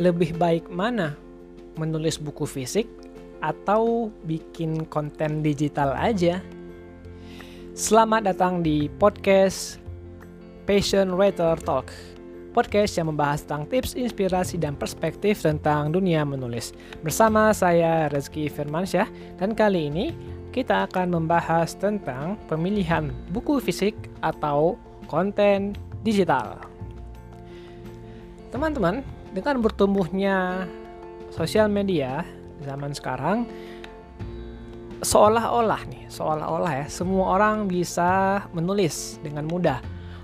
lebih baik mana menulis buku fisik atau bikin konten digital aja? Selamat datang di podcast Passion Writer Talk. Podcast yang membahas tentang tips, inspirasi, dan perspektif tentang dunia menulis. Bersama saya Rezki Firmansyah dan kali ini kita akan membahas tentang pemilihan buku fisik atau konten digital. Teman-teman, dengan bertumbuhnya sosial media zaman sekarang seolah-olah nih, seolah-olah ya, semua orang bisa menulis dengan mudah.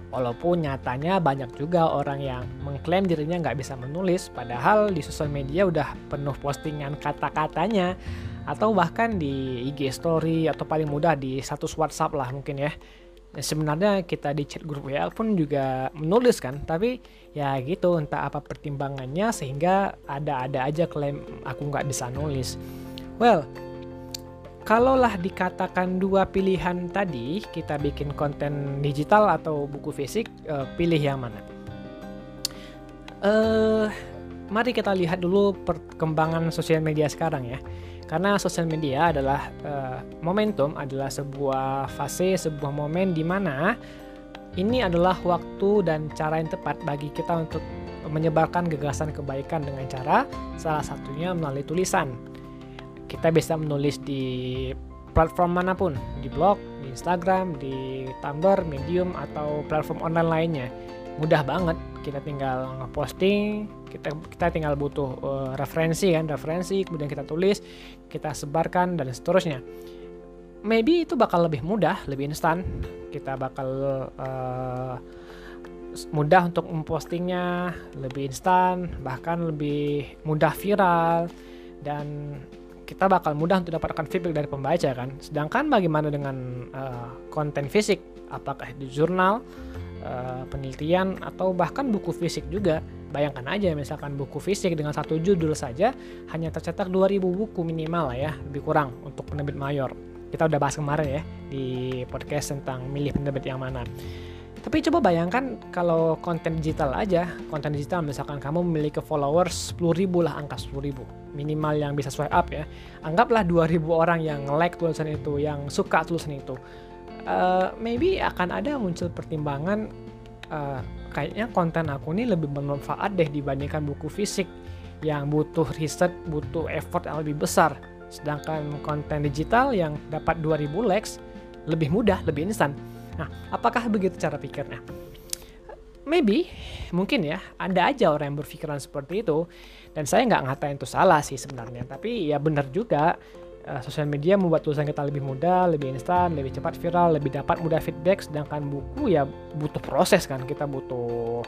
Walaupun nyatanya banyak juga orang yang mengklaim dirinya nggak bisa menulis, padahal di sosial media udah penuh postingan kata-katanya, atau bahkan di IG Story atau paling mudah di status WhatsApp lah mungkin ya. Ya sebenarnya kita di chat grup WA pun juga menulis kan, tapi ya gitu entah apa pertimbangannya sehingga ada-ada aja klaim aku nggak bisa nulis. Well, kalaulah dikatakan dua pilihan tadi kita bikin konten digital atau buku fisik, uh, pilih yang mana? Uh, mari kita lihat dulu perkembangan sosial media sekarang ya. Karena sosial media adalah uh, momentum, adalah sebuah fase, sebuah momen di mana ini adalah waktu dan cara yang tepat bagi kita untuk menyebarkan gagasan kebaikan dengan cara salah satunya melalui tulisan. Kita bisa menulis di platform mana pun, di blog, di Instagram, di Tumblr, Medium atau platform online lainnya. Mudah banget, kita tinggal ngeposting, kita kita tinggal butuh uh, referensi kan referensi kemudian kita tulis kita sebarkan dan seterusnya. Maybe itu bakal lebih mudah lebih instan. Kita bakal uh, mudah untuk mempostingnya lebih instan bahkan lebih mudah viral dan kita bakal mudah untuk dapatkan feedback dari pembaca kan. Sedangkan bagaimana dengan uh, konten fisik? Apakah di jurnal uh, penelitian atau bahkan buku fisik juga Bayangkan aja misalkan buku fisik dengan satu judul saja hanya tercetak 2000 buku minimal lah ya, lebih kurang untuk penerbit mayor. Kita udah bahas kemarin ya di podcast tentang milih penerbit yang mana. Tapi coba bayangkan kalau konten digital aja, konten digital misalkan kamu memiliki followers 10 ribu lah angka 10 ribu minimal yang bisa swipe up ya. Anggaplah 2000 orang yang like tulisan itu, yang suka tulisan itu. Uh, maybe akan ada muncul pertimbangan uh, kayaknya konten aku ini lebih bermanfaat deh dibandingkan buku fisik yang butuh riset, butuh effort yang lebih besar. Sedangkan konten digital yang dapat 2000 likes lebih mudah, lebih instan. Nah, apakah begitu cara pikirnya? Maybe, mungkin ya, ada aja orang yang berpikiran seperti itu. Dan saya nggak ngatain itu salah sih sebenarnya. Tapi ya benar juga, uh, sosial media membuat tulisan kita lebih mudah, lebih instan, lebih cepat viral, lebih dapat mudah feedback. Sedangkan buku ya butuh proses kan, kita butuh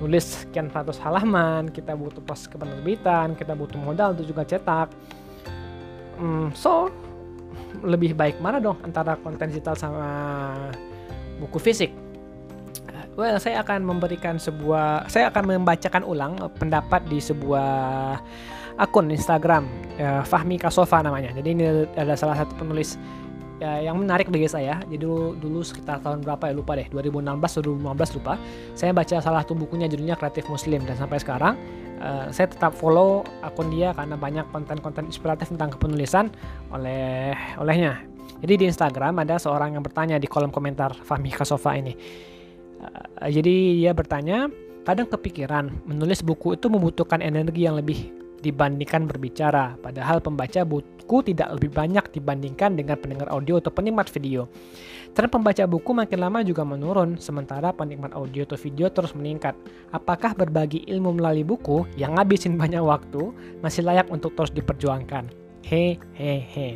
nulis sekian ratus halaman, kita butuh proses kepenerbitan, kita butuh modal untuk juga cetak. Hmm, so lebih baik mana dong antara konten digital sama buku fisik? Well, saya akan memberikan sebuah, saya akan membacakan ulang pendapat di sebuah akun Instagram ya, Fahmi Kasofa namanya. Jadi ini ada salah satu penulis ya, yang menarik bagi saya. Jadi dulu, dulu sekitar tahun berapa ya lupa deh, 2016 atau 2015 lupa. Saya baca salah satu bukunya judulnya Kreatif Muslim dan sampai sekarang uh, saya tetap follow akun dia karena banyak konten-konten inspiratif tentang kepenulisan oleh olehnya. Jadi di Instagram ada seorang yang bertanya di kolom komentar Fahmi Kasofa ini. Uh, jadi dia bertanya, kadang kepikiran menulis buku itu membutuhkan energi yang lebih dibandingkan berbicara, padahal pembaca buku tidak lebih banyak dibandingkan dengan pendengar audio atau penikmat video. Tren pembaca buku makin lama juga menurun, sementara penikmat audio atau video terus meningkat. Apakah berbagi ilmu melalui buku yang ngabisin banyak waktu masih layak untuk terus diperjuangkan? He he he.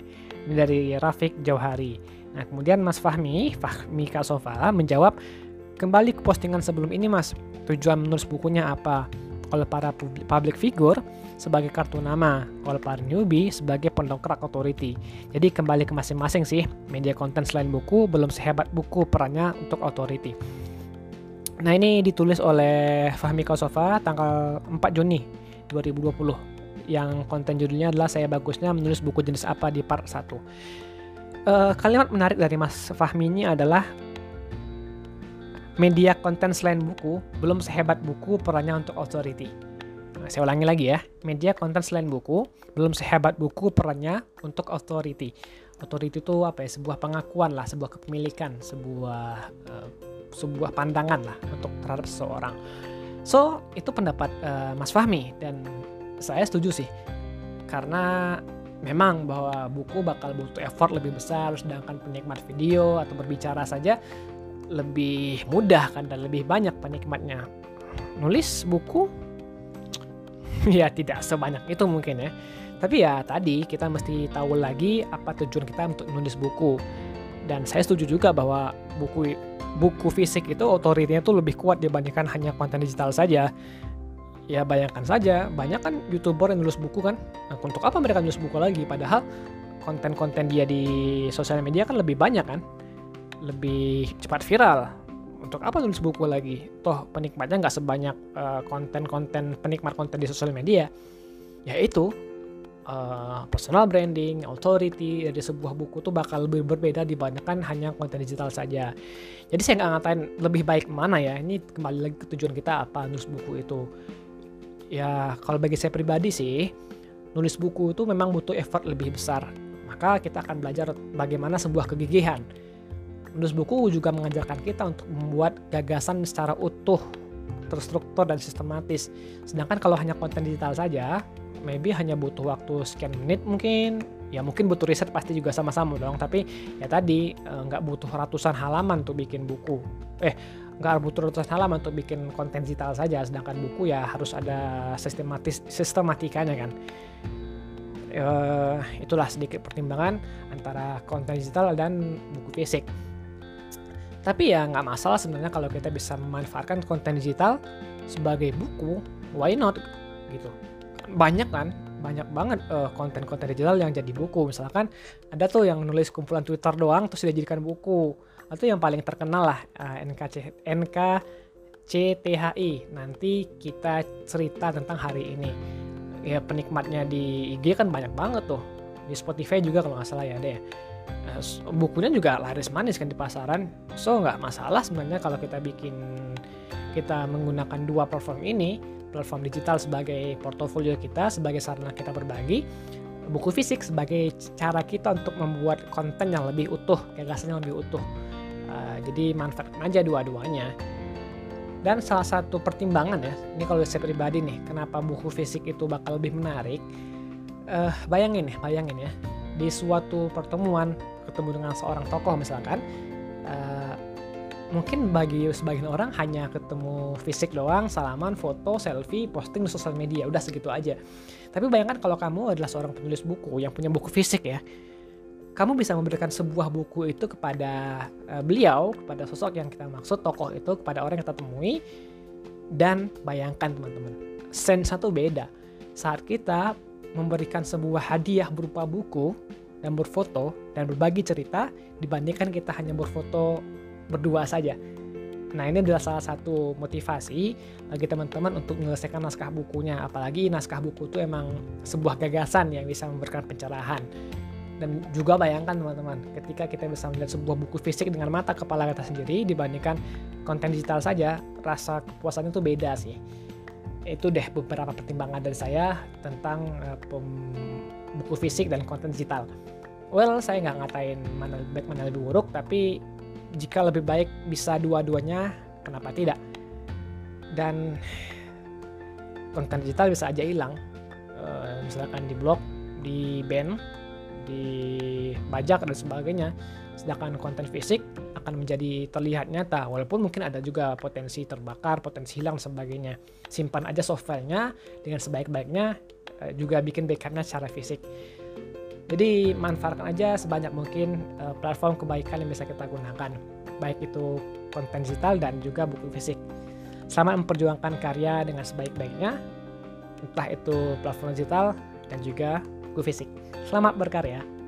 Ini dari Rafiq Jauhari. Nah, kemudian Mas Fahmi, Fahmi Kasofa menjawab, kembali ke postingan sebelum ini Mas, tujuan menulis bukunya apa? Kalau para public figure, sebagai kartu nama, kalau para newbie sebagai pendongkrak authority. Jadi kembali ke masing-masing sih, media konten selain buku belum sehebat buku perannya untuk authority. Nah ini ditulis oleh Fahmi Kausofa tanggal 4 Juni 2020 yang konten judulnya adalah saya bagusnya menulis buku jenis apa di part 1. Uh, eh, kalimat menarik dari Mas Fahmi ini adalah media konten selain buku belum sehebat buku perannya untuk authority Nah, saya ulangi lagi ya, media konten selain buku belum sehebat buku perannya untuk authority. Authority itu apa ya? Sebuah pengakuan lah, sebuah kepemilikan, sebuah uh, sebuah pandangan lah untuk terhadap seseorang. So itu pendapat uh, Mas Fahmi dan saya setuju sih karena memang bahwa buku bakal butuh effort lebih besar sedangkan penikmat video atau berbicara saja lebih mudah kan dan lebih banyak penikmatnya. Nulis buku? Ya tidak sebanyak itu mungkin ya. Tapi ya tadi kita mesti tahu lagi apa tujuan kita untuk nulis buku. Dan saya setuju juga bahwa buku buku fisik itu otoritinya tuh lebih kuat dibandingkan hanya konten digital saja. Ya bayangkan saja banyak kan youtuber yang nulis buku kan? Nah, untuk apa mereka nulis buku lagi? Padahal konten-konten dia di sosial media kan lebih banyak kan lebih cepat viral. Untuk apa nulis buku lagi? Toh penikmatnya nggak sebanyak uh, konten-konten penikmat konten di sosial media. Yaitu uh, personal branding, authority dari sebuah buku tuh bakal lebih berbeda dibandingkan hanya konten digital saja. Jadi saya nggak ngatain lebih baik mana ya. Ini kembali lagi ke tujuan kita apa nulis buku itu. Ya kalau bagi saya pribadi sih nulis buku itu memang butuh effort lebih besar. Maka kita akan belajar bagaimana sebuah kegigihan menulis buku juga mengajarkan kita untuk membuat gagasan secara utuh terstruktur dan sistematis. Sedangkan kalau hanya konten digital saja maybe hanya butuh waktu sekian menit mungkin. Ya mungkin butuh riset pasti juga sama-sama dong. Tapi ya tadi eh, nggak butuh ratusan halaman untuk bikin buku. Eh nggak butuh ratusan halaman untuk bikin konten digital saja. Sedangkan buku ya harus ada sistematis sistematikanya kan. Uh, itulah sedikit pertimbangan antara konten digital dan buku fisik tapi ya nggak masalah sebenarnya kalau kita bisa memanfaatkan konten digital sebagai buku why not gitu. Banyak kan banyak banget eh, konten-konten digital yang jadi buku. Misalkan ada tuh yang nulis kumpulan Twitter doang terus dijadikan buku. Atau yang paling terkenal lah uh, eh, NKC NKCTHI nanti kita cerita tentang hari ini. Ya penikmatnya di IG kan banyak banget tuh. Di Spotify juga kalau nggak salah ya uh, bukunya juga laris manis kan di pasaran so nggak masalah sebenarnya kalau kita bikin kita menggunakan dua platform ini platform digital sebagai portofolio kita sebagai sarana kita berbagi buku fisik sebagai cara kita untuk membuat konten yang lebih utuh gagasan yang lebih utuh Eh, jadi manfaatkan aja dua-duanya. Dan salah satu pertimbangan ya, ini kalau saya pribadi nih, kenapa buku fisik itu bakal lebih menarik? Uh, bayangin ya, bayangin ya, di suatu pertemuan ketemu dengan seorang tokoh misalkan, uh, mungkin bagi sebagian orang hanya ketemu fisik doang, salaman, foto, selfie, posting di sosial media, udah segitu aja. Tapi bayangkan kalau kamu adalah seorang penulis buku yang punya buku fisik ya, kamu bisa memberikan sebuah buku itu kepada uh, beliau, kepada sosok yang kita maksud, tokoh itu, kepada orang yang kita temui, dan bayangkan teman-teman, sense satu beda. Saat kita memberikan sebuah hadiah berupa buku dan berfoto dan berbagi cerita dibandingkan kita hanya berfoto berdua saja. Nah ini adalah salah satu motivasi bagi teman-teman untuk menyelesaikan naskah bukunya. Apalagi naskah buku itu emang sebuah gagasan yang bisa memberikan pencerahan dan juga bayangkan teman-teman ketika kita bisa melihat sebuah buku fisik dengan mata kepala kita sendiri dibandingkan konten digital saja rasa kepuasannya itu beda sih itu deh beberapa pertimbangan dari saya tentang uh, buku fisik dan konten digital. Well saya nggak ngatain mana lebih baik mana lebih buruk tapi jika lebih baik bisa dua-duanya kenapa tidak? Dan konten digital bisa aja hilang. Uh, misalkan di blog di band dibajak dan sebagainya. Sedangkan konten fisik akan menjadi terlihat nyata walaupun mungkin ada juga potensi terbakar potensi hilang sebagainya. Simpan aja softwarenya dengan sebaik-baiknya eh, juga bikin backupnya secara fisik. Jadi manfaatkan aja sebanyak mungkin eh, platform kebaikan yang bisa kita gunakan. Baik itu konten digital dan juga buku fisik. Selamat memperjuangkan karya dengan sebaik-baiknya entah itu platform digital dan juga buku fisik. Selamat berkarya.